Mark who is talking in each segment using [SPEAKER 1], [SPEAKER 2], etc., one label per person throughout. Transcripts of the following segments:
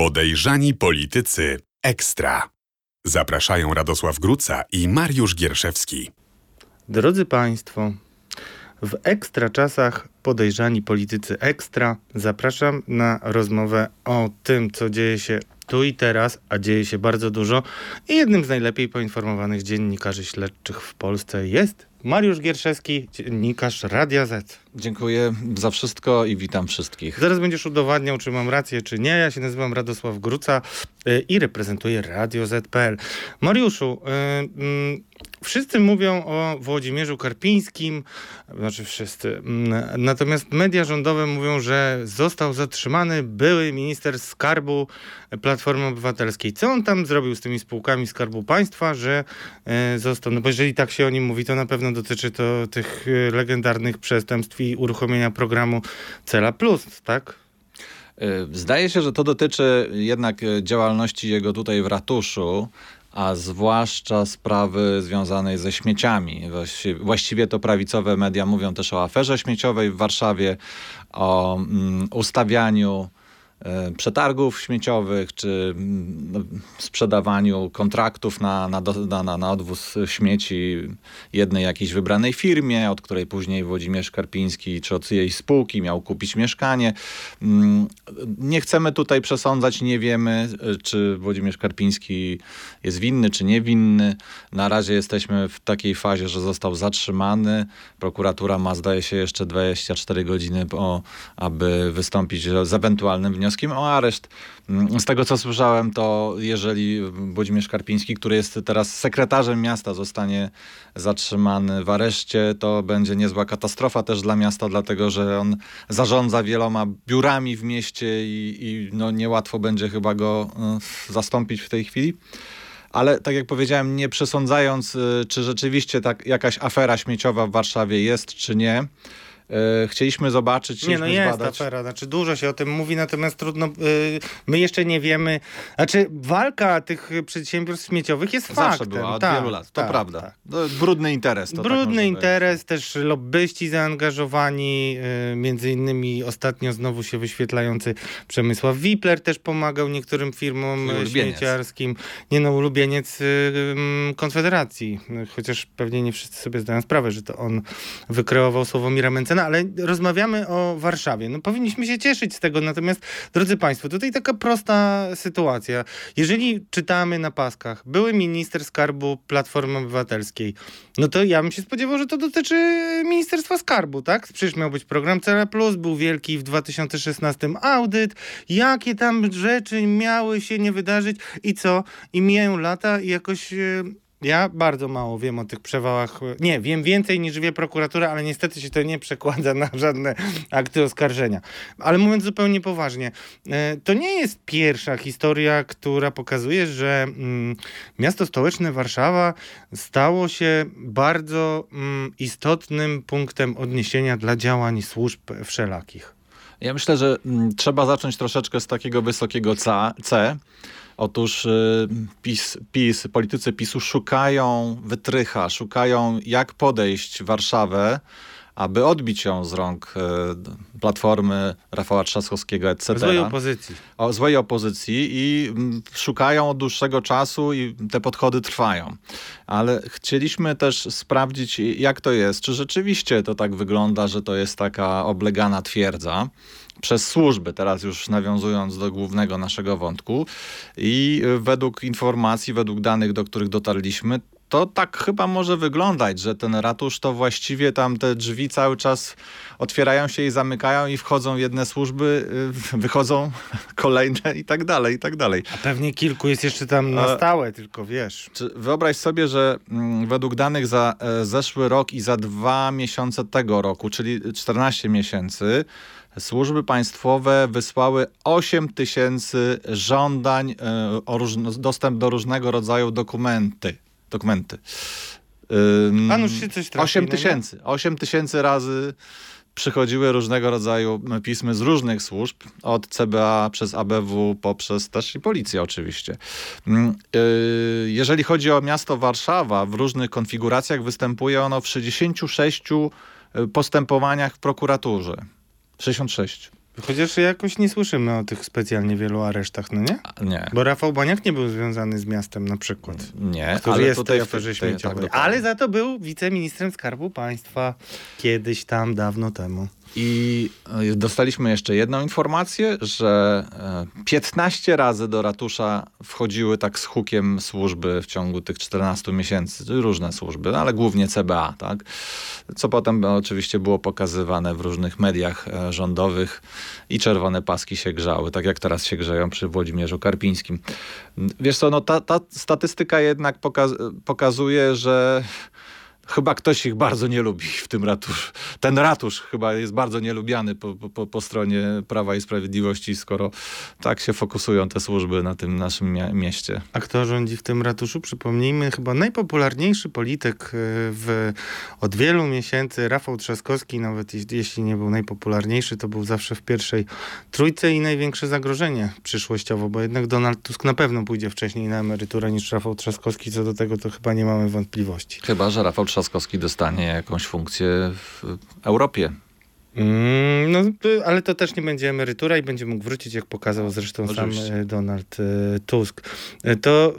[SPEAKER 1] Podejrzani politycy ekstra. Zapraszają Radosław Gruca i Mariusz Gierszewski.
[SPEAKER 2] Drodzy Państwo, w ekstra czasach podejrzani politycy ekstra zapraszam na rozmowę o tym, co dzieje się tu i teraz, a dzieje się bardzo dużo. I jednym z najlepiej poinformowanych dziennikarzy śledczych w Polsce jest Mariusz Gierszewski, dziennikarz Radia Z.
[SPEAKER 3] Dziękuję za wszystko i witam wszystkich.
[SPEAKER 2] Zaraz będziesz udowadniał, czy mam rację, czy nie. Ja się nazywam Radosław Gruca y, i reprezentuję Radio Z.pl. Mariuszu, y, y, wszyscy mówią o Włodzimierzu Karpińskim, znaczy wszyscy. Mm, natomiast media rządowe mówią, że został zatrzymany były minister skarbu Platformy Obywatelskiej. Co on tam zrobił z tymi spółkami Skarbu Państwa, że został? No bo jeżeli tak się o nim mówi, to na pewno dotyczy to tych legendarnych przestępstw i uruchomienia programu Cela Plus, tak?
[SPEAKER 3] Y, zdaje się, że to dotyczy jednak y, działalności jego tutaj w ratuszu, a zwłaszcza sprawy związanej ze śmieciami. Właściwie to prawicowe media mówią też o aferze śmieciowej w Warszawie, o mm, ustawianiu przetargów śmieciowych, czy mm, sprzedawaniu kontraktów na, na, na, na odwóz śmieci jednej jakiejś wybranej firmie, od której później Włodzimierz Karpiński czy od jej spółki miał kupić mieszkanie. Mm, nie chcemy tutaj przesądzać, nie wiemy, e, czy Włodzimierz Karpiński jest winny, czy niewinny. Na razie jesteśmy w takiej fazie, że został zatrzymany. Prokuratura ma, zdaje się, jeszcze 24 godziny, po, aby wystąpić z ewentualnym wnioskiem wnioskiem o areszt. Mm, z tego co słyszałem, to jeżeli Włodzimierz Karpiński, który jest teraz sekretarzem miasta, zostanie zatrzymany w areszcie, to będzie niezła katastrofa też dla miasta, dlatego że on zarządza wieloma biurami w mieście i, i no niełatwo będzie chyba go y, zastąpić w tej chwili ale tak jak powiedziałem, nie przesądzając, y, czy rzeczywiście tak jakaś afera śmieciowa w Warszawie jest, czy nie, E, chcieliśmy zobaczyć, chcieliśmy
[SPEAKER 2] Nie, no jest
[SPEAKER 3] zbadać.
[SPEAKER 2] afera, znaczy dużo się o tym mówi, natomiast trudno, yy, my jeszcze nie wiemy, znaczy walka tych przedsiębiorstw śmieciowych jest
[SPEAKER 3] Zawsze
[SPEAKER 2] faktem.
[SPEAKER 3] była, od tak, wielu lat, to tak, prawda. Tak. No, brudny interes. To
[SPEAKER 2] tak Brudny tak interes, też lobbyści zaangażowani, yy, między innymi ostatnio znowu się wyświetlający Przemysław Wipler też pomagał niektórym firmom śmieciarskim. Nie no, ulubieniec yy, Konfederacji, chociaż pewnie nie wszyscy sobie zdają sprawę, że to on wykreował Sławomira Mencena, ale rozmawiamy o Warszawie. No powinniśmy się cieszyć z tego, natomiast drodzy Państwo, tutaj taka prosta sytuacja. Jeżeli czytamy na paskach, były minister skarbu Platformy Obywatelskiej, no to ja bym się spodziewał, że to dotyczy Ministerstwa Skarbu, tak? Przecież miał być program Cele Plus, był wielki w 2016 audyt, jakie tam rzeczy miały się nie wydarzyć i co? I mijają lata i jakoś e, ja bardzo mało wiem o tych przewałach. Nie, wiem więcej niż wie prokuratura, ale niestety się to nie przekłada na żadne akty oskarżenia. Ale mówiąc zupełnie poważnie, e, to nie jest pierwsza historia, która pokazuje, że mm, miasto stołeczne Warszawa stało się bardzo mm, istotnym punktem odniesienia dla działań służb wszelakich.
[SPEAKER 3] Ja myślę, że mm, trzeba zacząć troszeczkę z takiego wysokiego C Otóż y, PiS, PiS, politycy PiSu szukają wytrycha, szukają jak podejść Warszawę, aby odbić ją z rąk y, Platformy, Rafała Trzaskowskiego, etc.
[SPEAKER 2] Złej opozycji.
[SPEAKER 3] O złej opozycji i mm, szukają od dłuższego czasu i te podchody trwają. Ale chcieliśmy też sprawdzić, jak to jest. Czy rzeczywiście to tak wygląda, że to jest taka oblegana twierdza, przez służby, teraz już nawiązując do głównego naszego wątku. I według informacji, według danych, do których dotarliśmy, to tak chyba może wyglądać, że ten ratusz to właściwie tam te drzwi cały czas otwierają się i zamykają i wchodzą jedne służby, y, wychodzą kolejne i tak dalej, i tak dalej.
[SPEAKER 2] A pewnie kilku jest jeszcze tam na stałe, tylko wiesz.
[SPEAKER 3] Wyobraź sobie, że mm, według danych za e, zeszły rok i za dwa miesiące tego roku, czyli 14 miesięcy, służby państwowe wysłały 8 tysięcy żądań e, o dostęp do różnego rodzaju dokumenty. dokumenty.
[SPEAKER 2] Pan już się coś trafi,
[SPEAKER 3] 8 tysięcy. No 8 tysięcy razy przychodziły różnego rodzaju pismy z różnych służb, od CBA przez ABW, poprzez też i policję oczywiście. Y, jeżeli chodzi o miasto Warszawa, w różnych konfiguracjach występuje ono w 66 postępowaniach w prokuraturze. 66.
[SPEAKER 2] Chociaż jakoś nie słyszymy o tych specjalnie wielu aresztach, no nie?
[SPEAKER 3] Nie.
[SPEAKER 2] Bo Rafał Baniak nie był związany z miastem na przykład.
[SPEAKER 3] Nie,
[SPEAKER 2] który
[SPEAKER 3] ale
[SPEAKER 2] jest
[SPEAKER 3] tutaj
[SPEAKER 2] w tej aferze
[SPEAKER 3] tak,
[SPEAKER 2] śmieciowej.
[SPEAKER 3] dokładnie.
[SPEAKER 2] ale za to był wiceministrem Skarbu Państwa kiedyś tam, dawno temu.
[SPEAKER 3] I e, dostaliśmy jeszcze jedną informację, że e, 15 razy do ratusza wchodziły tak z hukiem służby w ciągu tych 14 miesięcy. Różne służby, no ale głównie CBA, tak? Co potem oczywiście było pokazywane w różnych mediach e, rządowych i czerwone paski się grzały, tak jak teraz się grzeją przy Włodzimierzu Karpińskim. Wiesz co, no ta, ta statystyka jednak pokaz pokazuje, że Chyba ktoś ich bardzo nie lubi w tym ratuszu. Ten ratusz chyba jest bardzo nielubiany po, po, po stronie Prawa i Sprawiedliwości, skoro tak się fokusują te służby na tym naszym mia mieście.
[SPEAKER 2] A kto rządzi w tym ratuszu? Przypomnijmy, chyba najpopularniejszy polityk y, w, od wielu miesięcy, Rafał Trzaskowski, nawet jeśli nie był najpopularniejszy, to był zawsze w pierwszej trójce i największe zagrożenie przyszłościowo, bo jednak Donald Tusk na pewno pójdzie wcześniej na emeryturę niż Rafał Trzaskowski, co do tego to chyba nie mamy wątpliwości.
[SPEAKER 3] Chyba, że Rafał Trzaskowski Trzaskowski dostanie jakąś funkcję w Europie.
[SPEAKER 2] Mm, no, ale to też nie będzie emerytura i będzie mógł wrócić, jak pokazał zresztą Oczywiście. sam Donald e, Tusk. E, to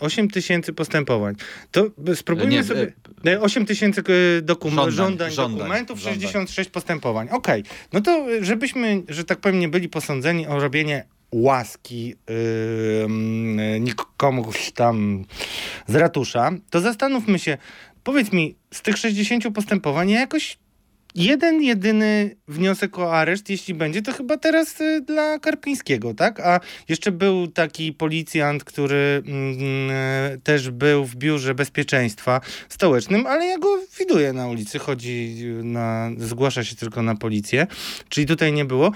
[SPEAKER 2] 8 e, tysięcy postępowań. To spróbujmy nie, sobie... 8 tysięcy dokum żądań, żądań, żądań, dokumentów, żądań. 66 postępowań. Okej, okay. no to żebyśmy, że tak powiem, nie byli posądzeni o robienie łaski yy, nikomu tam z ratusza, to zastanówmy się, Powiedz mi, z tych 60 postępowań jakoś jeden, jedyny wniosek o areszt, jeśli będzie, to chyba teraz y, dla Karpińskiego, tak? A jeszcze był taki policjant, który mm, y, też był w biurze bezpieczeństwa stołecznym, ale ja go widuję na ulicy, chodzi na, zgłasza się tylko na policję, czyli tutaj nie było.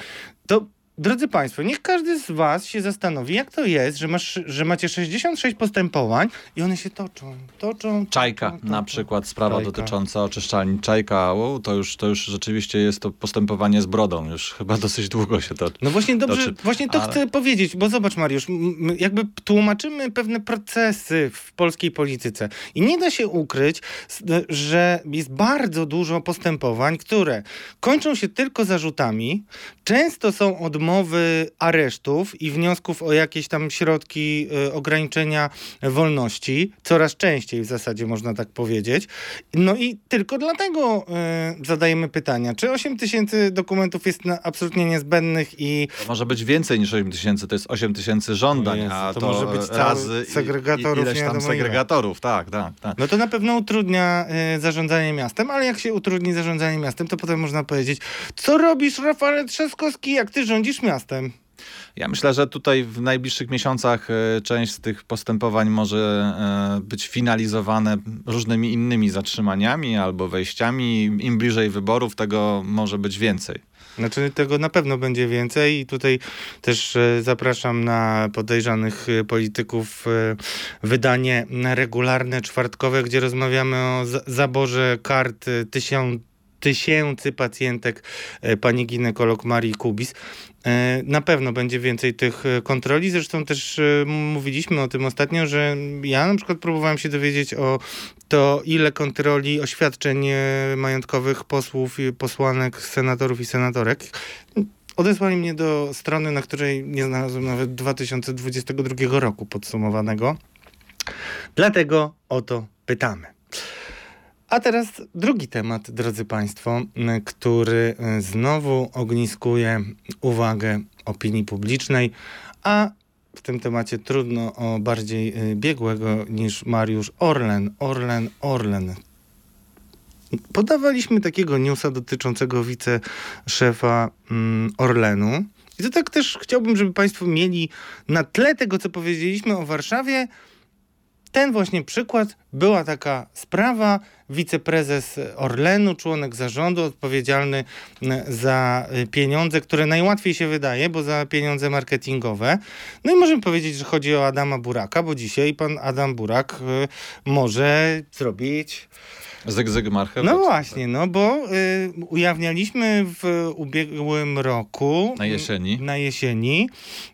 [SPEAKER 2] To Drodzy Państwo, niech każdy z Was się zastanowi, jak to jest, że, masz, że macie 66 postępowań i one się toczą, toczą.
[SPEAKER 3] Czajka toczą, na przykład, sprawa Czajka. dotycząca oczyszczalni Czajka, o, to, już, to już rzeczywiście jest to postępowanie z brodą, już chyba dosyć długo się to
[SPEAKER 2] No właśnie dobrze, toczy. właśnie to Ale... chcę powiedzieć, bo zobacz Mariusz, jakby tłumaczymy pewne procesy w polskiej polityce i nie da się ukryć, że jest bardzo dużo postępowań, które kończą się tylko zarzutami, często są odmowy odmowy aresztów i wniosków o jakieś tam środki y, ograniczenia wolności, coraz częściej w zasadzie można tak powiedzieć. No i tylko dlatego y, zadajemy pytania, czy 8 tysięcy dokumentów jest na, absolutnie niezbędnych i...
[SPEAKER 3] To może być więcej niż 8 tysięcy, to jest 8 tysięcy żądań, Jezu, a to, to może być razy
[SPEAKER 2] segregatorów,
[SPEAKER 3] ileś tam segregatorów, tak, tak, tak.
[SPEAKER 2] No to na pewno utrudnia y, zarządzanie miastem, ale jak się utrudni zarządzanie miastem, to potem można powiedzieć, co robisz Rafale Trzaskowski, jak ty rządzisz miastem.
[SPEAKER 3] Ja myślę, że tutaj w najbliższych miesiącach e, część z tych postępowań może e, być finalizowane różnymi innymi zatrzymaniami albo wejściami. Im bliżej wyborów, tego może być więcej.
[SPEAKER 2] Znaczy tego na pewno będzie więcej i tutaj też e, zapraszam na podejrzanych polityków wydanie regularne, czwartkowe, gdzie rozmawiamy o zaborze kart tysiąc tysięcy pacjentek pani ginekolog Marii Kubis. E, na pewno będzie więcej tych e, kontroli. Zresztą też e, mówiliśmy o tym ostatnio, że ja na przykład próbowałem się dowiedzieć o to, ile kontroli oświadczeń majątkowych posłów, posłanek, senatorów i senatorek. Odesłali mnie do strony, na której nie znalazłem nawet 2022 roku podsumowanego. Dlatego o to pytamy. A teraz drugi temat, drodzy Państwo, który znowu ogniskuje uwagę opinii publicznej, a w tym temacie trudno o bardziej e, biegłego niż Mariusz Orlen. Orlen, Orlen. Podawaliśmy takiego newsa dotyczącego wiceszefa mm, Orlenu. I to tak też chciałbym, żeby Państwo mieli na tle tego, co powiedzieliśmy o Warszawie, ten właśnie przykład była taka sprawa. Wiceprezes Orlenu, członek zarządu, odpowiedzialny za pieniądze, które najłatwiej się wydaje, bo za pieniądze marketingowe. No i możemy powiedzieć, że chodzi o Adama Buraka, bo dzisiaj pan Adam Burak y, może zrobić
[SPEAKER 3] Zyg, Marchew.
[SPEAKER 2] No właśnie, no bo y, ujawnialiśmy w ubiegłym roku.
[SPEAKER 3] Na jesieni.
[SPEAKER 2] Na jesieni.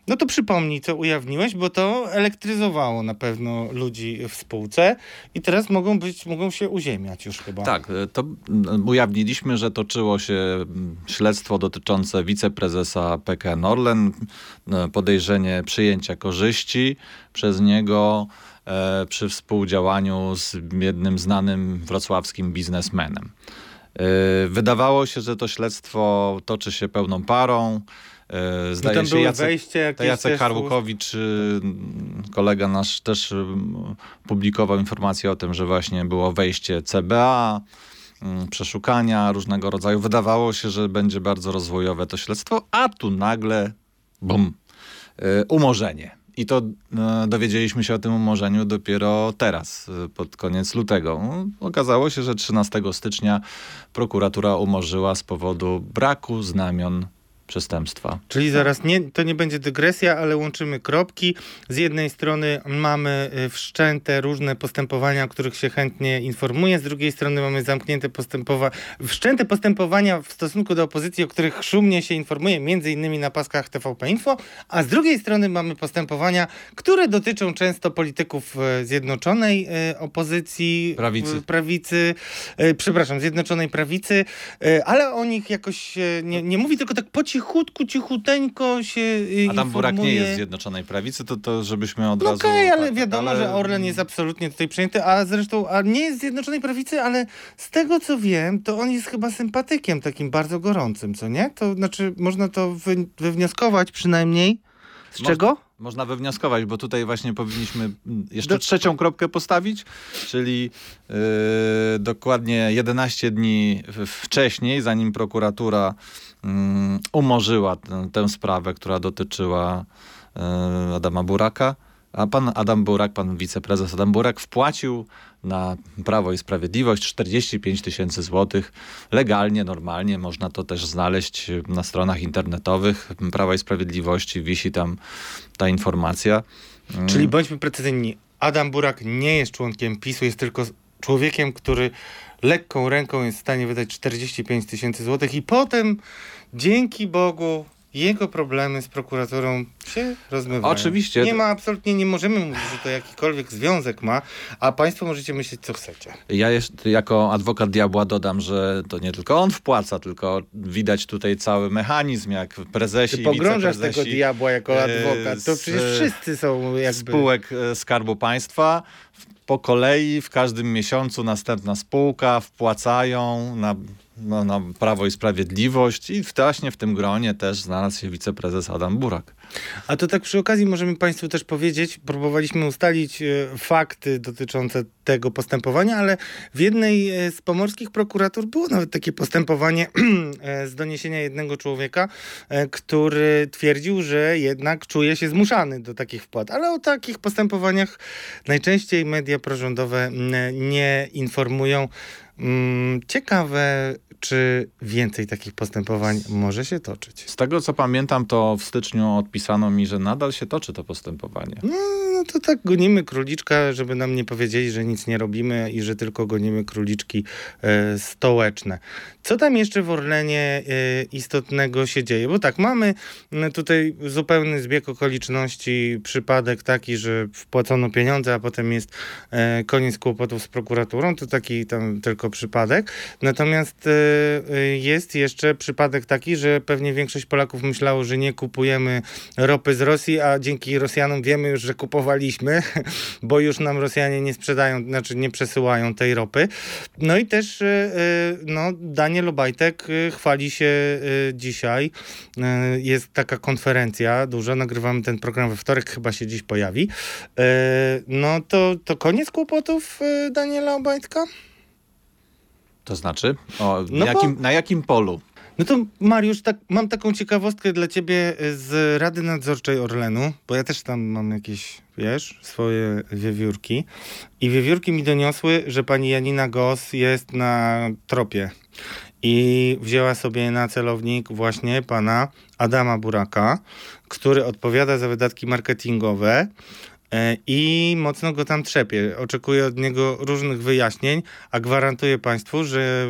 [SPEAKER 2] No to przypomnij, co ujawniłeś, bo to elektryzowało na pewno ludzi w spółce i teraz mogą być, mogą się uziemić już chyba.
[SPEAKER 3] Tak, to ujawniliśmy, że toczyło się śledztwo dotyczące wiceprezesa PKN Orlen, podejrzenie przyjęcia korzyści przez niego przy współdziałaniu z jednym znanym wrocławskim biznesmenem. E, wydawało się, że to śledztwo toczy się pełną parą.
[SPEAKER 2] E, zdaje no się Jacek, wejście
[SPEAKER 3] Jacek Harłukowicz, y, kolega nasz też y, publikował informację o tym, że właśnie było wejście CBA, y, przeszukania różnego rodzaju. Wydawało się, że będzie bardzo rozwojowe to śledztwo, a tu nagle bum, umorzenie. I to dowiedzieliśmy się o tym umorzeniu dopiero teraz, pod koniec lutego. Okazało się, że 13 stycznia prokuratura umorzyła z powodu braku znamion przestępstwa.
[SPEAKER 2] Czyli zaraz nie, to nie będzie dygresja, ale łączymy kropki. Z jednej strony mamy y, wszczęte różne postępowania, o których się chętnie informuje, z drugiej strony mamy zamknięte postępowania, wszczęte postępowania w stosunku do opozycji, o których szumnie się informuje, między innymi na paskach TVP Info, a z drugiej strony mamy postępowania, które dotyczą często polityków y, Zjednoczonej y, opozycji,
[SPEAKER 3] prawicy,
[SPEAKER 2] prawicy przepraszam, Zjednoczonej Prawicy, ale o nich jakoś nie, nie mówi, tylko tak po cichutku, cichuteńko się y,
[SPEAKER 3] Adam Burak nie jest z Zjednoczonej Prawicy, to, to żebyśmy od
[SPEAKER 2] no
[SPEAKER 3] razu...
[SPEAKER 2] Okej, okay, ale tak, wiadomo, ale... że Orlen jest absolutnie tutaj przyjęty, a zresztą a nie jest z Zjednoczonej Prawicy, ale z tego co wiem, to on jest chyba sympatykiem takim bardzo gorącym, co nie? To znaczy, można to wy, wywnioskować przynajmniej. Z czego?
[SPEAKER 3] Można wywnioskować, bo tutaj właśnie powinniśmy jeszcze Do... trzecią kropkę postawić, czyli yy, dokładnie 11 dni wcześniej, zanim prokuratura Mm, umorzyła tę, sprawę, która dotyczyła e, Adama Buraka. A pan Adam Burak, pan wiceprezes Adam Burak wpłacił na Prawo i Sprawiedliwość 45 tysięcy złotych. Legalnie, normalnie, można to też znaleźć na stronach internetowych Prawa i Sprawiedliwości, wisi tam ta informacja.
[SPEAKER 2] Mm. Czyli bądźmy precyzyjni, Adam Burak nie jest członkiem PiSu, jest tylko człowiekiem, który lekką ręką jest w stanie wydać 45 tysięcy złotych i potem, dzięki Bogu, jego problemy z prokuraturą się rozmywają.
[SPEAKER 3] Oczywiście.
[SPEAKER 2] Nie ma absolutnie, nie możemy mówić, że to jakikolwiek związek ma, a państwo możecie myśleć, co chcecie.
[SPEAKER 3] Ja jeszcze jako adwokat diabła dodam, że to nie tylko on wpłaca, tylko widać tutaj cały mechanizm, jak prezesi
[SPEAKER 2] Ty pogrążasz tego diabła jako adwokat. To przecież wszyscy są jakby...
[SPEAKER 3] Spółek e, Skarbu Państwa po kolei w każdym miesiącu następna spółka wpłacają na, no, na Prawo i Sprawiedliwość i właśnie w tym gronie też znalazł się wiceprezes Adam Burak.
[SPEAKER 2] A to tak przy okazji możemy Państwu też powiedzieć, próbowaliśmy ustalić e, fakty dotyczące tego postępowania, ale w jednej e, z pomorskich prokuratur było nawet takie postępowanie e, z doniesienia jednego człowieka, który twierdził, że jednak czuje się zmuszany do takich wpłat. Ale o takich postępowaniach najczęściej media prorządowe nie informują. Mm, ciekawe, czy więcej takich postępowań może się toczyć?
[SPEAKER 3] Z tego co pamiętam, to w styczniu odpisano mi, że nadal się toczy to postępowanie.
[SPEAKER 2] No, no to tak gonimy króliczka, żeby nam nie powiedzieli, że nic nie robimy i że tylko gonimy króliczki e, stołeczne. Co tam jeszcze w Orlenie e, istotnego się dzieje? Bo tak, mamy tutaj zupełny zbieg okoliczności, przypadek taki, że wpłacono pieniądze, a potem jest e, koniec kłopotów z prokuraturą. To taki tam tylko przypadek. Natomiast Y, jest jeszcze przypadek taki, że pewnie większość Polaków myślało, że nie kupujemy ropy z Rosji, a dzięki Rosjanom wiemy już, że kupowaliśmy, bo już nam Rosjanie nie sprzedają, znaczy nie przesyłają tej ropy. No i też y, y, no, Daniel Obajtek chwali się dzisiaj. Jest taka konferencja duża, nagrywamy ten program we wtorek, chyba się dziś pojawi. No to, to koniec kłopotów Daniela Obajtka?
[SPEAKER 3] To znaczy? O, no jakim, bo... Na jakim polu?
[SPEAKER 2] No to Mariusz, tak, mam taką ciekawostkę dla ciebie z Rady Nadzorczej Orlenu, bo ja też tam mam jakieś, wiesz, swoje wiewiórki. I wiewiórki mi doniosły, że pani Janina Gos jest na tropie. I wzięła sobie na celownik właśnie pana Adama Buraka, który odpowiada za wydatki marketingowe i mocno go tam trzepie. Oczekuję od niego różnych wyjaśnień, a gwarantuję Państwu, że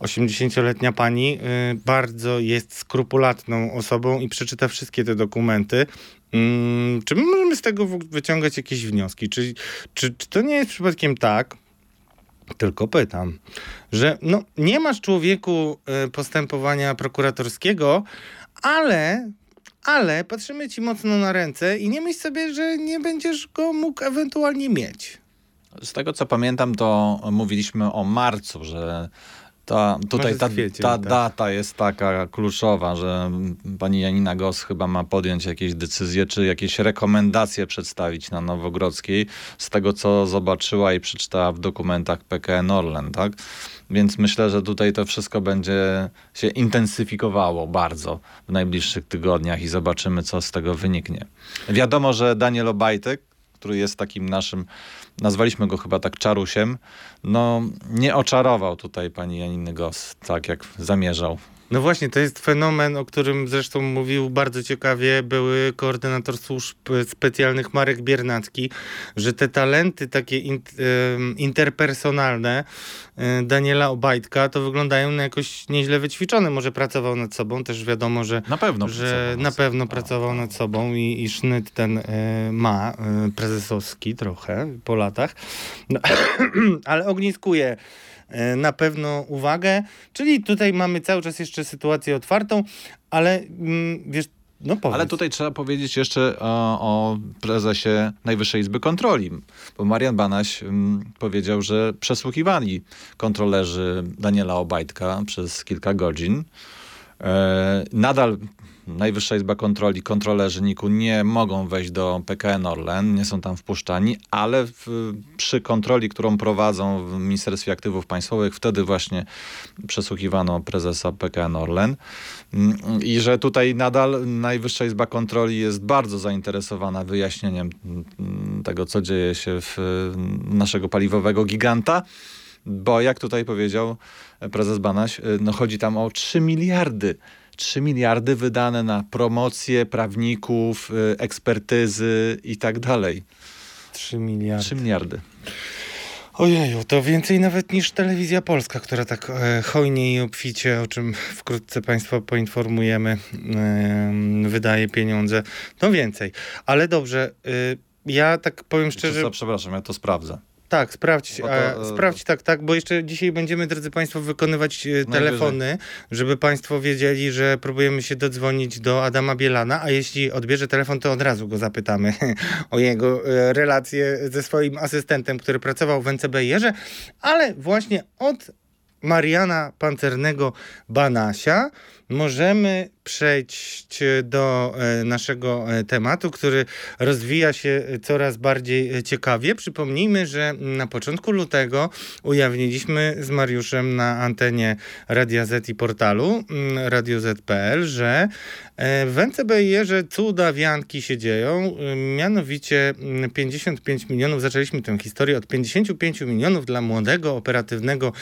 [SPEAKER 2] 80-letnia mm, pani y, bardzo jest skrupulatną osobą i przeczyta wszystkie te dokumenty. Mm, czy my możemy z tego wyciągać jakieś wnioski? Czy, czy, czy to nie jest przypadkiem tak, Tylko pytam, że no, nie masz człowieku y, postępowania prokuratorskiego, ale ale patrzymy ci mocno na ręce i nie myśl sobie, że nie będziesz go mógł ewentualnie mieć.
[SPEAKER 3] Z tego co pamiętam, to mówiliśmy o marcu, że ta, tutaj ta, kwiecień, ta tak. data jest taka kluczowa, że pani Janina Gos chyba ma podjąć jakieś decyzje, czy jakieś rekomendacje przedstawić na Nowogrodzkiej z tego, co zobaczyła i przeczytała w dokumentach PKN Orlen, tak? Więc myślę, że tutaj to wszystko będzie się intensyfikowało bardzo w najbliższych tygodniach i zobaczymy, co z tego wyniknie. Wiadomo, że Daniel Obajtek, który jest takim naszym, nazwaliśmy go chyba tak czarusiem, no nie oczarował tutaj pani Janiny Gos, tak jak zamierzał.
[SPEAKER 2] No właśnie, to jest fenomen, o którym zresztą mówił bardzo ciekawie były koordynator służb specjalnych Marek Biernacki, że te talenty takie interpersonalne e, Daniela Obajtka to wyglądają na jakoś nieźle wyćwiczone. Może pracował nad sobą, też wiadomo, że
[SPEAKER 3] na pewno,
[SPEAKER 2] że na pewno pracował nad sobą i, i sznyt ten e, ma, e, prezesowski trochę po latach, no, ale ogniskuje. E, na pewno uwagę. Czyli tutaj mamy cały czas jeszcze sytuację otwartą, ale mm, wiesz, no.
[SPEAKER 3] Ale tutaj trzeba powiedzieć jeszcze o, o, prezesie Najwyższej Izby Kontroli, bo Marian Banaś um, powiedział, że przesłuchiwali kontrolerzy Daniela Obajtka przez kilka godzin. E, nadal Najwyższa Izba Kontroli, kontrolerzy NIK-u nie mogą wejść do PKN Orlen, nie są tam wpuszczani, ale w, przy kontroli, którą prowadzą w Ministerstwie Aktywów Państwowych, wtedy właśnie przesłuchiwano prezesa PKN Orlen. I że tutaj nadal Najwyższa Izba Kontroli jest bardzo zainteresowana wyjaśnieniem tego, co dzieje się w naszego paliwowego giganta bo jak tutaj powiedział prezes Banaś, no chodzi tam o 3 miliardy 3 miliardy wydane na promocję prawników, y, ekspertyzy i tak dalej.
[SPEAKER 2] 3 miliardy.
[SPEAKER 3] 3 miliardy.
[SPEAKER 2] Ojeju, to więcej nawet niż telewizja polska, która tak e, hojnie i obficie, o czym wkrótce Państwa poinformujemy, e, wydaje pieniądze. No więcej. Ale dobrze, e, ja tak powiem szczerze...
[SPEAKER 3] Przepraszam, ja to sprawdzę.
[SPEAKER 2] Tak, sprawdź, to, e, sprawdź tak, tak, bo jeszcze dzisiaj będziemy, drodzy Państwo, wykonywać e, telefony, żeby Państwo wiedzieli, że próbujemy się dodzwonić do Adama Bielana, a jeśli odbierze telefon, to od razu go zapytamy o jego e, relacje ze swoim asystentem, który pracował w NCBR-ze, ale właśnie od Mariana Pancernego Banasia możemy przejść do e, naszego e, tematu, który rozwija się coraz bardziej ciekawie. Przypomnijmy, że na początku lutego ujawniliśmy z Mariuszem na antenie Radia Z i portalu mm, Radio Z.pl, że e, w NCBR cuda wianki się dzieją, mianowicie 55 mm, milionów, zaczęliśmy tę historię od 55 milionów dla młodego, operatywnego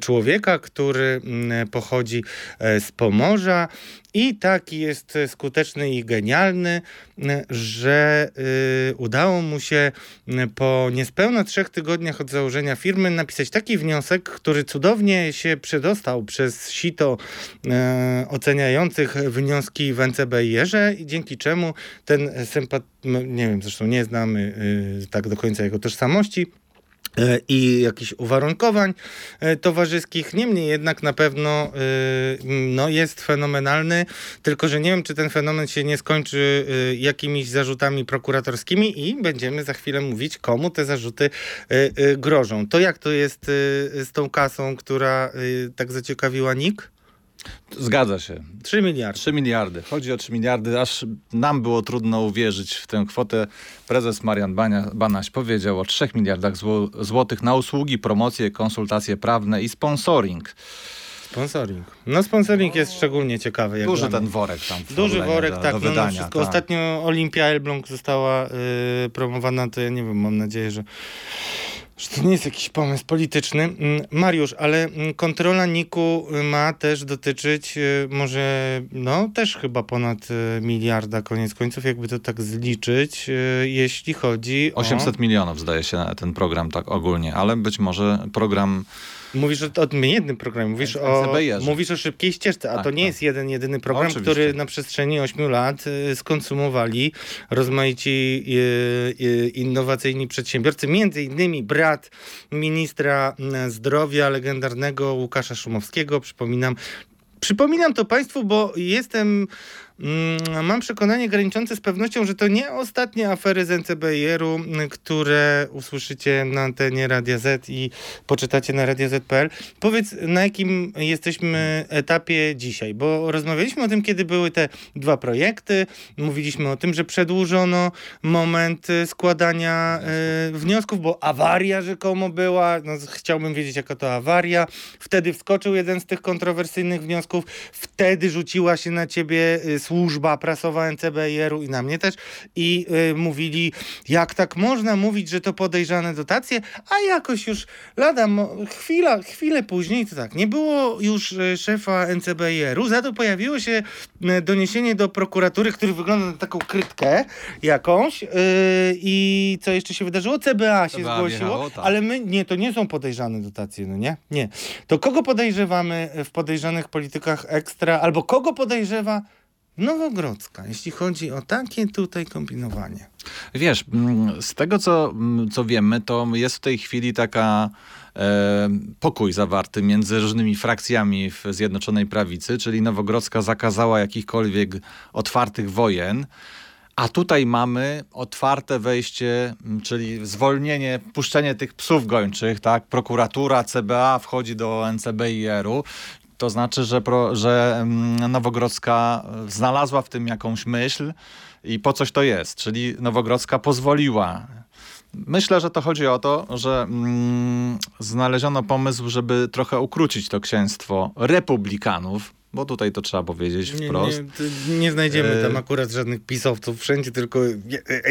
[SPEAKER 2] człowieka, który mm, pochodzi z Pomorza i taki jest skuteczny i genialny, że y, udało mu się po niespełna trzech tygodniach od założenia firmy napisać taki wniosek, który cudownie się przedostał przez sito oceniających wnioski w NCBIR-ze i dzięki czemu ten sympat, nie wiem, zresztą nie znamy tak do końca jego tożsamości, E, i jakichś uwarunkowań e, towarzyskich. Niemniej jednak na pewno e, no, jest fenomenalny, tylko że nie wiem, czy ten fenomen się nie skończy jakimiś zarzutami prokuratorskimi i będziemy za chwilę mówić, komu te zarzuty grożą. To jak to jest z tą kasą, która tak zaciekawiła NIK?
[SPEAKER 3] Zgadza się.
[SPEAKER 2] 3 miliardy.
[SPEAKER 3] 3 miliardy. Chodzi o 3 miliardy, aż nam było trudno uwierzyć w tę kwotę. Prezes Marian Bania, Banaś powiedział o 3 miliardach złotych na usługi, promocje, konsultacje prawne i sponsoring.
[SPEAKER 2] Sponsoring. No sponsoring jest szczególnie ciekawy. Jak
[SPEAKER 3] Duży ten worek tam.
[SPEAKER 2] Duży worek, do, tak. Do no, wydania, no wszystko. Tak. Ostatnio Olimpia Elbląg została y, promowana, to ja nie wiem, mam nadzieję, że że to nie jest jakiś pomysł polityczny. Mm, Mariusz, ale mm, kontrola NIK-u ma też dotyczyć y, może, no też chyba ponad y, miliarda koniec końców, jakby to tak zliczyć, y, jeśli chodzi
[SPEAKER 3] 800 o... milionów zdaje się ten program tak ogólnie, ale być może program
[SPEAKER 2] Mówisz o, o jednym programie, mówisz o, mówisz o szybkiej ścieżce, a tak, to nie tak. jest jeden, jedyny program, Oczywiście. który na przestrzeni 8 lat y, skonsumowali rozmaici y, y, innowacyjni przedsiębiorcy, między innymi brat ministra zdrowia legendarnego Łukasza Szumowskiego, przypominam, Przypominam to Państwu, bo jestem Mm, mam przekonanie graniczące z pewnością, że to nie ostatnie afery z NCBR-u, które usłyszycie na antenie Radia Z i poczytacie na radioz.pl. Powiedz, na jakim jesteśmy etapie dzisiaj, bo rozmawialiśmy o tym, kiedy były te dwa projekty, mówiliśmy o tym, że przedłużono moment składania y, wniosków, bo awaria rzekomo była, no, chciałbym wiedzieć, jaka to awaria. Wtedy wskoczył jeden z tych kontrowersyjnych wniosków, wtedy rzuciła się na ciebie y, służba prasowa NCBR-u i na mnie też i y, mówili, jak tak można mówić, że to podejrzane dotacje, a jakoś już lada, chwila, chwilę później to tak, nie było już y, szefa NCBR-u, za to pojawiło się y, doniesienie do prokuratury, który wygląda na taką krytkę jakąś yy, i co jeszcze się wydarzyło? CBA się CBA zgłosiło, wjechało, tak. ale my, nie, to nie są podejrzane dotacje, no nie? Nie. To kogo podejrzewamy w podejrzanych politykach ekstra, albo kogo podejrzewa Nowogrodzka, jeśli chodzi o takie tutaj kombinowanie.
[SPEAKER 3] Wiesz, mm, z tego co, mm, co wiemy, to jest w tej chwili taka e, pokój zawarty między różnymi frakcjami w Zjednoczonej Prawicy, czyli Nowogrodzka zakazała jakichkolwiek otwartych wojen. A tutaj mamy otwarte wejście, mm, czyli zwolnienie, puszczenie tych psów gończych, tak? Prokuratura, CBA wchodzi do NCBIR-u, to znaczy, że, pro, że mm, Nowogrodzka znalazła w tym jakąś myśl i po coś to jest. Czyli Nowogrodzka pozwoliła. Myślę, że to chodzi o to, że mm, znaleziono pomysł, żeby trochę ukrócić to księstwo republikanów, bo tutaj to trzeba powiedzieć
[SPEAKER 2] nie,
[SPEAKER 3] wprost.
[SPEAKER 2] Nie, nie znajdziemy tam e, akurat żadnych pisowców wszędzie, tylko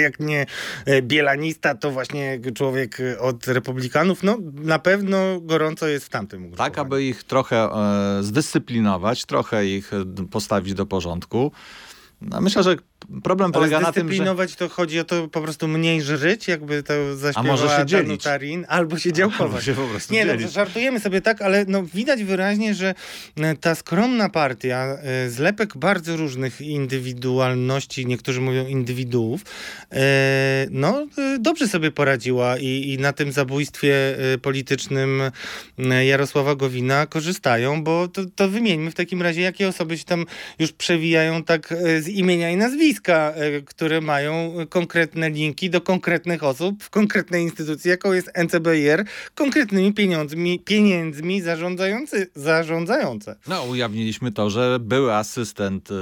[SPEAKER 2] jak nie e, bielanista, to właśnie człowiek od republikanów. No na pewno gorąco jest w tamtym
[SPEAKER 3] Tak, aby ich trochę e, zdyscyplinować, trochę ich postawić do porządku. No, myślę, że problem polega na tym, że...
[SPEAKER 2] to chodzi o to po prostu mniej żyć, jakby to zaśpiewała A może się dzielić. Tarin, albo się działkować. Albo
[SPEAKER 3] się po prostu
[SPEAKER 2] Nie,
[SPEAKER 3] no, dzielić.
[SPEAKER 2] no, żartujemy sobie tak, ale no, widać wyraźnie, że e, ta skromna partia, e, zlepek bardzo różnych indywidualności, niektórzy mówią indywiduów, e, no dobrze sobie poradziła i, i na tym zabójstwie politycznym Jarosława Gowina korzystają, bo to, to wymieńmy w takim razie, jakie osoby się tam już przewijają tak z imienia i nazwiska nazwiska, e, które mają konkretne linki do konkretnych osób w konkretnej instytucji, jaką jest NCBR, konkretnymi pieniędzmi, pieniędzmi zarządzający, zarządzające.
[SPEAKER 3] No, ujawniliśmy to, że były asystent e,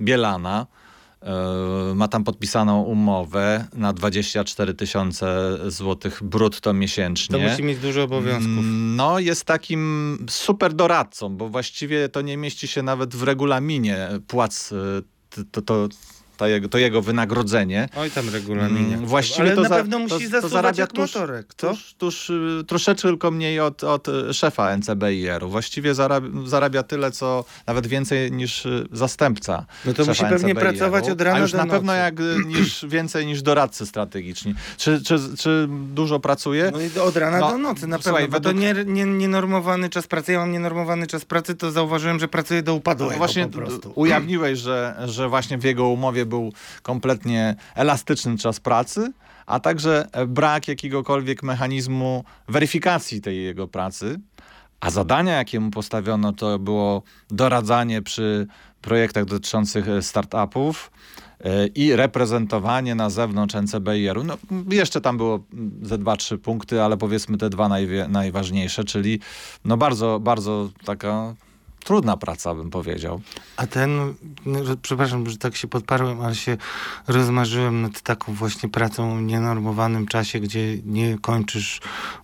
[SPEAKER 3] Bielana, e, ma tam podpisaną umowę na 24 tysiące złotych brutto miesięcznie.
[SPEAKER 2] To musi mieć dużo obowiązków. Mm,
[SPEAKER 3] no, jest takim super doradcą, bo właściwie to nie mieści się nawet w regulaminie płac to, to, to jego, to jego wynagrodzenie.
[SPEAKER 2] Oj tam regulaminie.
[SPEAKER 3] Mm, właściwie
[SPEAKER 2] Ale
[SPEAKER 3] to
[SPEAKER 2] na za, pewno musi to, to zarabia tuż, motorek,
[SPEAKER 3] tuż, tuż, y, troszeczkę tylko mniej od, od szefa NCBIR-u. Właściwie zarabia, zarabia tyle, co nawet więcej niż y, zastępca
[SPEAKER 2] No to musi pewnie pracować od rana
[SPEAKER 3] A już
[SPEAKER 2] do
[SPEAKER 3] na pewno jak, y, niż, więcej niż doradcy strategiczni. Czy, czy, czy dużo pracuje?
[SPEAKER 2] No i od rana no, do nocy na słuchaj, pewno, według... to nie, nie, nienormowany czas pracy. Ja mam nienormowany czas pracy, to zauważyłem, że pracuję do upadłego no
[SPEAKER 3] właśnie
[SPEAKER 2] po prostu.
[SPEAKER 3] ujawniłeś, że, że właśnie w jego umowie był kompletnie elastyczny czas pracy, a także brak jakiegokolwiek mechanizmu weryfikacji tej jego pracy. A zadania, jakie mu postawiono, to było doradzanie przy projektach dotyczących startupów e, i reprezentowanie na zewnątrz NCBIR-u. No, jeszcze tam było ze dwa, trzy punkty, ale powiedzmy te dwa najważniejsze, czyli no bardzo, bardzo taka trudna praca, bym powiedział.
[SPEAKER 2] A ten, no, przepraszam, że tak się podparłem, ale się rozmarzyłem nad taką właśnie pracą w nienormowanym czasie, gdzie nie kończysz,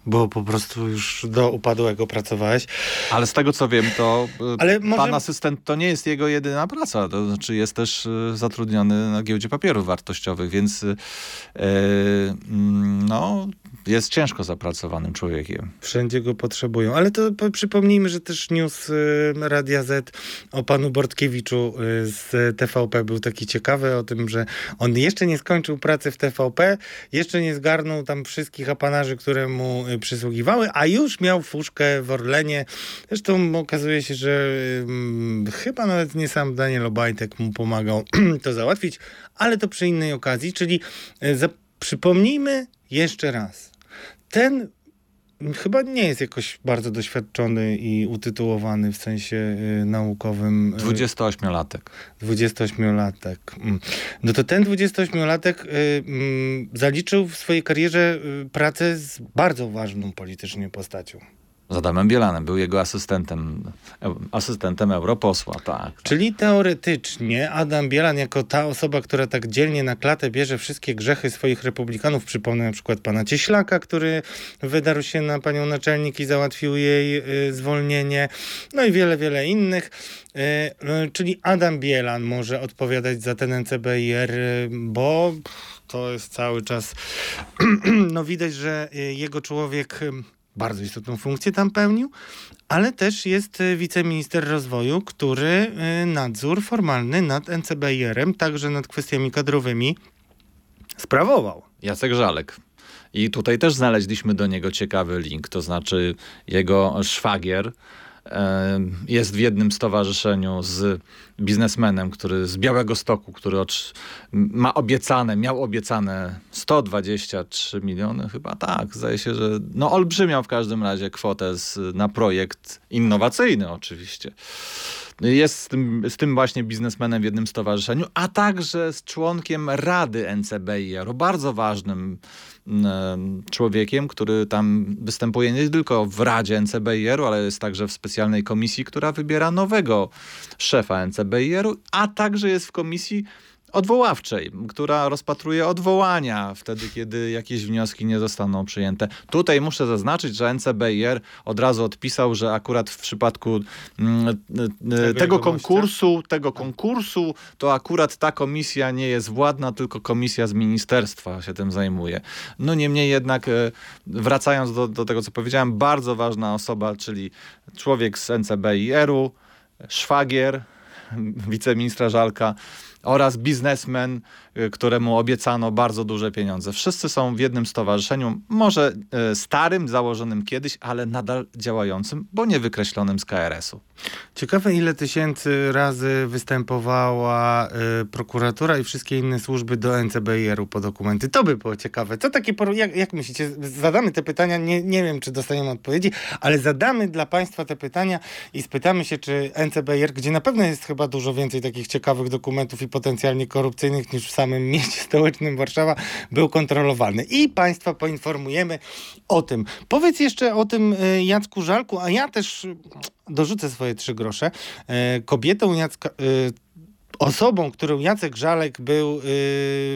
[SPEAKER 2] bo po prostu już do upadłego pracowałeś.
[SPEAKER 3] Ale z tego co wiem, to y, ale może... pan asystent to nie jest jego jedyna praca, to znaczy jest też y, zatrudniony na giełdzie papierów wartościowych, więc yy, no jest ciężko zapracowanym człowiekiem.
[SPEAKER 2] Wszędzie go potrzebują, ale to przypomnijmy, że też news Radia Z o panu Bortkiewiczu y, z TVP był taki ciekawy o tym, że on jeszcze nie skończył pracy w TVP, jeszcze nie zgarnął tam wszystkich apanarzy, które mu y, przysługiwały, a już miał fuszkę w Orlenie. Zresztą okazuje się, że chyba nawet nie sam Daniel Obajtek mu pomagał to załatwić, ale to przy innej okazji, czyli za, przypomnijmy jeszcze raz. Ten chyba nie jest jakoś bardzo doświadczony i utytułowany w sensie y, naukowym.
[SPEAKER 3] 28-latek.
[SPEAKER 2] Y, 28-latek. Mm. No to ten 28-latek y, y, zaliczył w swojej karierze pracę z bardzo ważną politycznie postacią.
[SPEAKER 3] Z Adamem Bielanem, był jego asystentem, asystentem europosła, tak.
[SPEAKER 2] Czyli teoretycznie Adam Bielan jako ta osoba, która tak dzielnie na klatę bierze wszystkie grzechy swoich republikanów, przypomnę na przykład pana Cieślaka, który wydarł się na panią naczelnik i załatwił jej y, zwolnienie, no i wiele, wiele innych. Y, y, czyli Adam Bielan może odpowiadać za ten NCBR, y, bo to jest cały czas, no widać, że y, jego człowiek bardzo istotną funkcję tam pełnił, ale też jest e, wiceminister rozwoju, który e, nadzór formalny nad NCBR-em, także nad kwestiami kadrowymi, sprawował.
[SPEAKER 3] Jacek Żalek. I tutaj też znaleźliśmy do niego ciekawy link, to znaczy jego szwagier, jest w jednym stowarzyszeniu z biznesmenem, który z Białego Stoku, który ma obiecane, miał obiecane 123 miliony chyba, tak, zdaje się, że no olbrzymią w każdym razie kwotę z, na projekt innowacyjny oczywiście. Jest z tym, z tym właśnie biznesmenem w jednym stowarzyszeniu, a także z członkiem Rady NCBIR, bardzo ważnym człowiekiem, który tam występuje nie tylko w Radzie NCBIR-u, ale jest także w specjalnej komisji, która wybiera nowego szefa NCBIR-u, a także jest w komisji odwoławczej, która rozpatruje odwołania wtedy, kiedy jakieś wnioski nie zostaną przyjęte. Tutaj muszę zaznaczyć, że NCBIR od razu odpisał, że akurat w przypadku mm, tego, tego konkursu, tego konkursu, to akurat ta komisja nie jest władna, tylko komisja z ministerstwa się tym zajmuje. No niemniej jednak, e, wracając do, do tego, co powiedziałem, bardzo ważna osoba, czyli człowiek z NCBIR-u, szwagier wiceministra Żalka, oraz biznesmen, y, któremu obiecano bardzo duże pieniądze. Wszyscy są w jednym stowarzyszeniu, może y, starym, założonym kiedyś, ale nadal działającym, bo nie wykreślonym z KRS-u.
[SPEAKER 2] Ciekawe, ile tysięcy razy występowała y, prokuratura i wszystkie inne służby do NCBR-u po dokumenty. To by było ciekawe. Co takie, jak, jak myślicie? Zadamy te pytania, nie, nie wiem, czy dostaniemy odpowiedzi, ale zadamy dla Państwa te pytania i spytamy się, czy NCBR, gdzie na pewno jest chyba dużo więcej takich ciekawych dokumentów i potencjalnie korupcyjnych niż w samym mieście stołecznym Warszawa, był kontrolowany. I Państwa poinformujemy o tym. Powiedz jeszcze o tym y, Jacku Żalku, a ja też dorzucę swoje trzy grosze. E, kobietą Jacka, e, osobą, którą Jacek Żalek był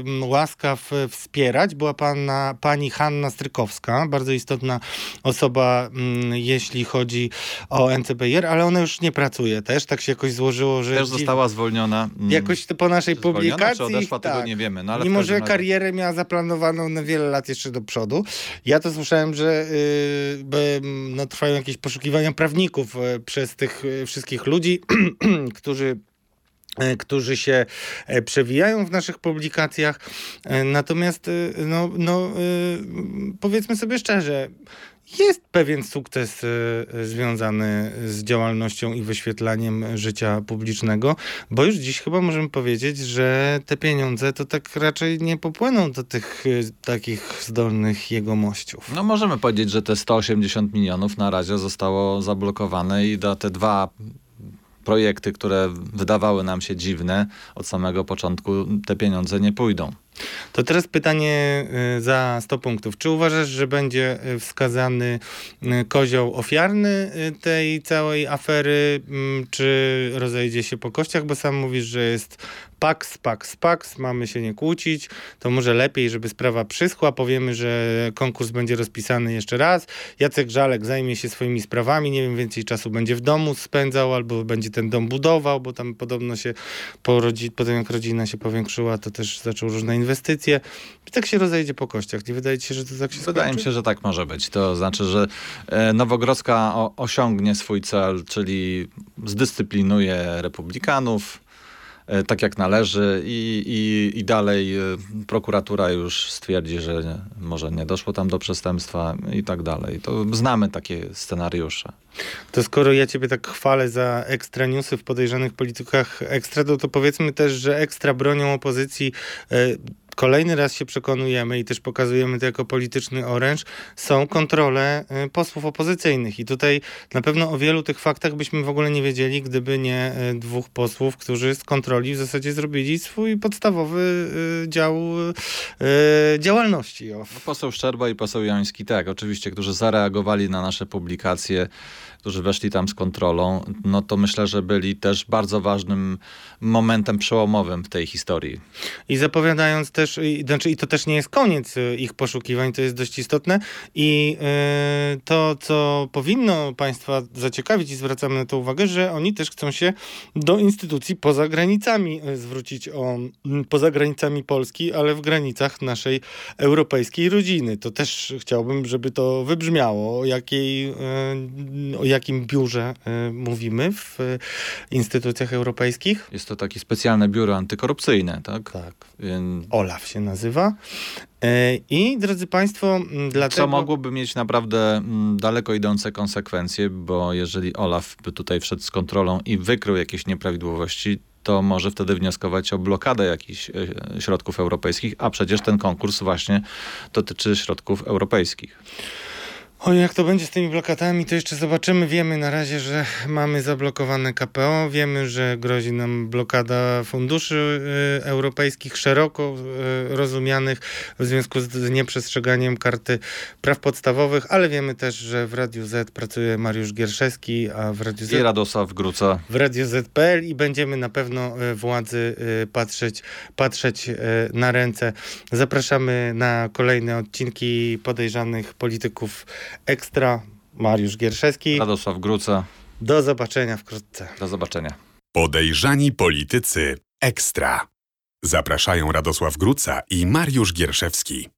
[SPEAKER 2] yy, łaskaw wspierać, była pana, pani Hanna Strykowska, bardzo istotna osoba, yy, jeśli chodzi o NCBR, ale ona już nie pracuje też, tak się jakoś złożyło, że...
[SPEAKER 3] Też została zwolniona.
[SPEAKER 2] Mm, jakoś po naszej publikacji.
[SPEAKER 3] Czy odeszła, tak, tego nie wiemy. No, ale
[SPEAKER 2] mimo, że karierę miała zaplanowaną na wiele lat jeszcze do przodu. Ja to słyszałem, że yy, no, trwają jakieś poszukiwania prawników y, przez tych y, wszystkich ludzi, którzy E, którzy się e, przewijają w naszych publikacjach. E, natomiast, no, no, powiedzmy sobie szczerze, jest pewien sukces związany z działalnością i wyświetlaniem życia publicznego, bo już dziś chyba możemy powiedzieć, że te pieniądze to tak raczej nie popłyną do tych takich zdolnych jegomościów.
[SPEAKER 3] No możemy powiedzieć, że te 180 milionów na razie zostało zablokowane i do te dwa projekty, które wydawały nam się dziwne od samego początku, te pieniądze nie pójdą.
[SPEAKER 2] To teraz pytanie y, za 100 punktów. Czy uważasz, że będzie y, wskazany y, kozioł ofiarny tej całej afery, mm, czy rozejdzie się po kościach? Bo sam mówisz, że jest paks, paks, paks, mamy się nie kłócić. To może lepiej, żeby sprawa przyschła. Powiemy, że konkurs będzie rozpisany jeszcze raz. Jacek Żalek zajmie się swoimi sprawami. Nie wiem, więcej czasu będzie w domu spędzał, albo będzie ten dom budował, bo tam podobno się po, rodzi- po tym, jak rodzina się powiększyła, to też zaczął różne inwestycje inwestycje. I tak się rozejdzie po kościach. Nie wydaje ci się, że to tak się
[SPEAKER 3] Wydaje
[SPEAKER 2] skończy?
[SPEAKER 3] mi się, że tak może być. To znaczy, że e, Nowogrodzka osiągnie swój cel, czyli zdyscyplinuje republikanów, tak jak należy i, i, i dalej e, prokuratura już stwierdzi, że może nie doszło tam do przestępstwa i tak dalej. To znamy takie scenariusze.
[SPEAKER 2] To skoro ja ciebie tak chwalę za ekstra newsy w podejrzanych politykach ekstra, to, to powiedzmy też, że ekstra bronią opozycji e, kolejny raz się przekonujemy i też pokazujemy to jako polityczny oręż, są kontrole y, posłów opozycyjnych. I tutaj na pewno o wielu tych faktach byśmy w ogóle nie wiedzieli, gdyby nie y, dwóch posłów, którzy z kontroli w zasadzie zrobili swój podstawowy y, dział działalności.
[SPEAKER 3] No, poseł Szczerba i poseł Jański, tak, oczywiście, którzy zareagowali na nasze publikacje, którzy weszli tam z kontrolą, no to myślę, że byli też bardzo ważnym momentem przełomowym w tej historii.
[SPEAKER 2] I zapowiadając też i, znaczy, i to też nie jest koniec y, ich poszukiwań, to jest dość istotne i y, to, co powinno Państwa zaciekawić i zwracamy na to uwagę, że oni też chcą się do instytucji poza granicami y, zwrócić o, poza granicami Polski, ale w granicach naszej europejskiej rodziny. To też chciałbym, żeby to wybrzmiało, o, jakiej, o jakim biurze mówimy w instytucjach europejskich.
[SPEAKER 3] Jest to takie specjalne biuro antykorupcyjne, tak?
[SPEAKER 2] Tak. Więc... Ola się nazywa. E, I drodzy Państwo, dlatego...
[SPEAKER 3] Co mogłoby mieć naprawdę daleko idące konsekwencje, bo jeżeli Olaf by tutaj wszedł z kontrolą i wykrył jakieś nieprawidłowości, to może wtedy wnioskować o blokadę jakichś e, środków europejskich, a przecież ten konkurs właśnie dotyczy środków europejskich.
[SPEAKER 2] O, jak to będzie z tymi blokadami, to jeszcze zobaczymy. Wiemy na razie, że mamy zablokowane KPO, wiemy, że grozi nam blokada funduszy y, europejskich, szeroko y, rozumianych w związku z nieprzestrzeganiem karty praw podstawowych, ale wiemy też, że w Radiu Z pracuje Mariusz Gierszewski, a w Radiu Z...
[SPEAKER 3] I Radosław Gruca.
[SPEAKER 2] W Radiu Z.pl i będziemy na pewno y, władzy patrzeć, patrzeć na ręce. Zapraszamy na kolejne odcinki podejrzanych polityków Ekstra, Mariusz Gierszewski.
[SPEAKER 3] Radosław Gruca.
[SPEAKER 2] Do zobaczenia wkrótce.
[SPEAKER 3] Do zobaczenia.
[SPEAKER 1] Podejrzani politycy Ekstra. Zapraszają Radosław Gruca i Mariusz Gierszewski.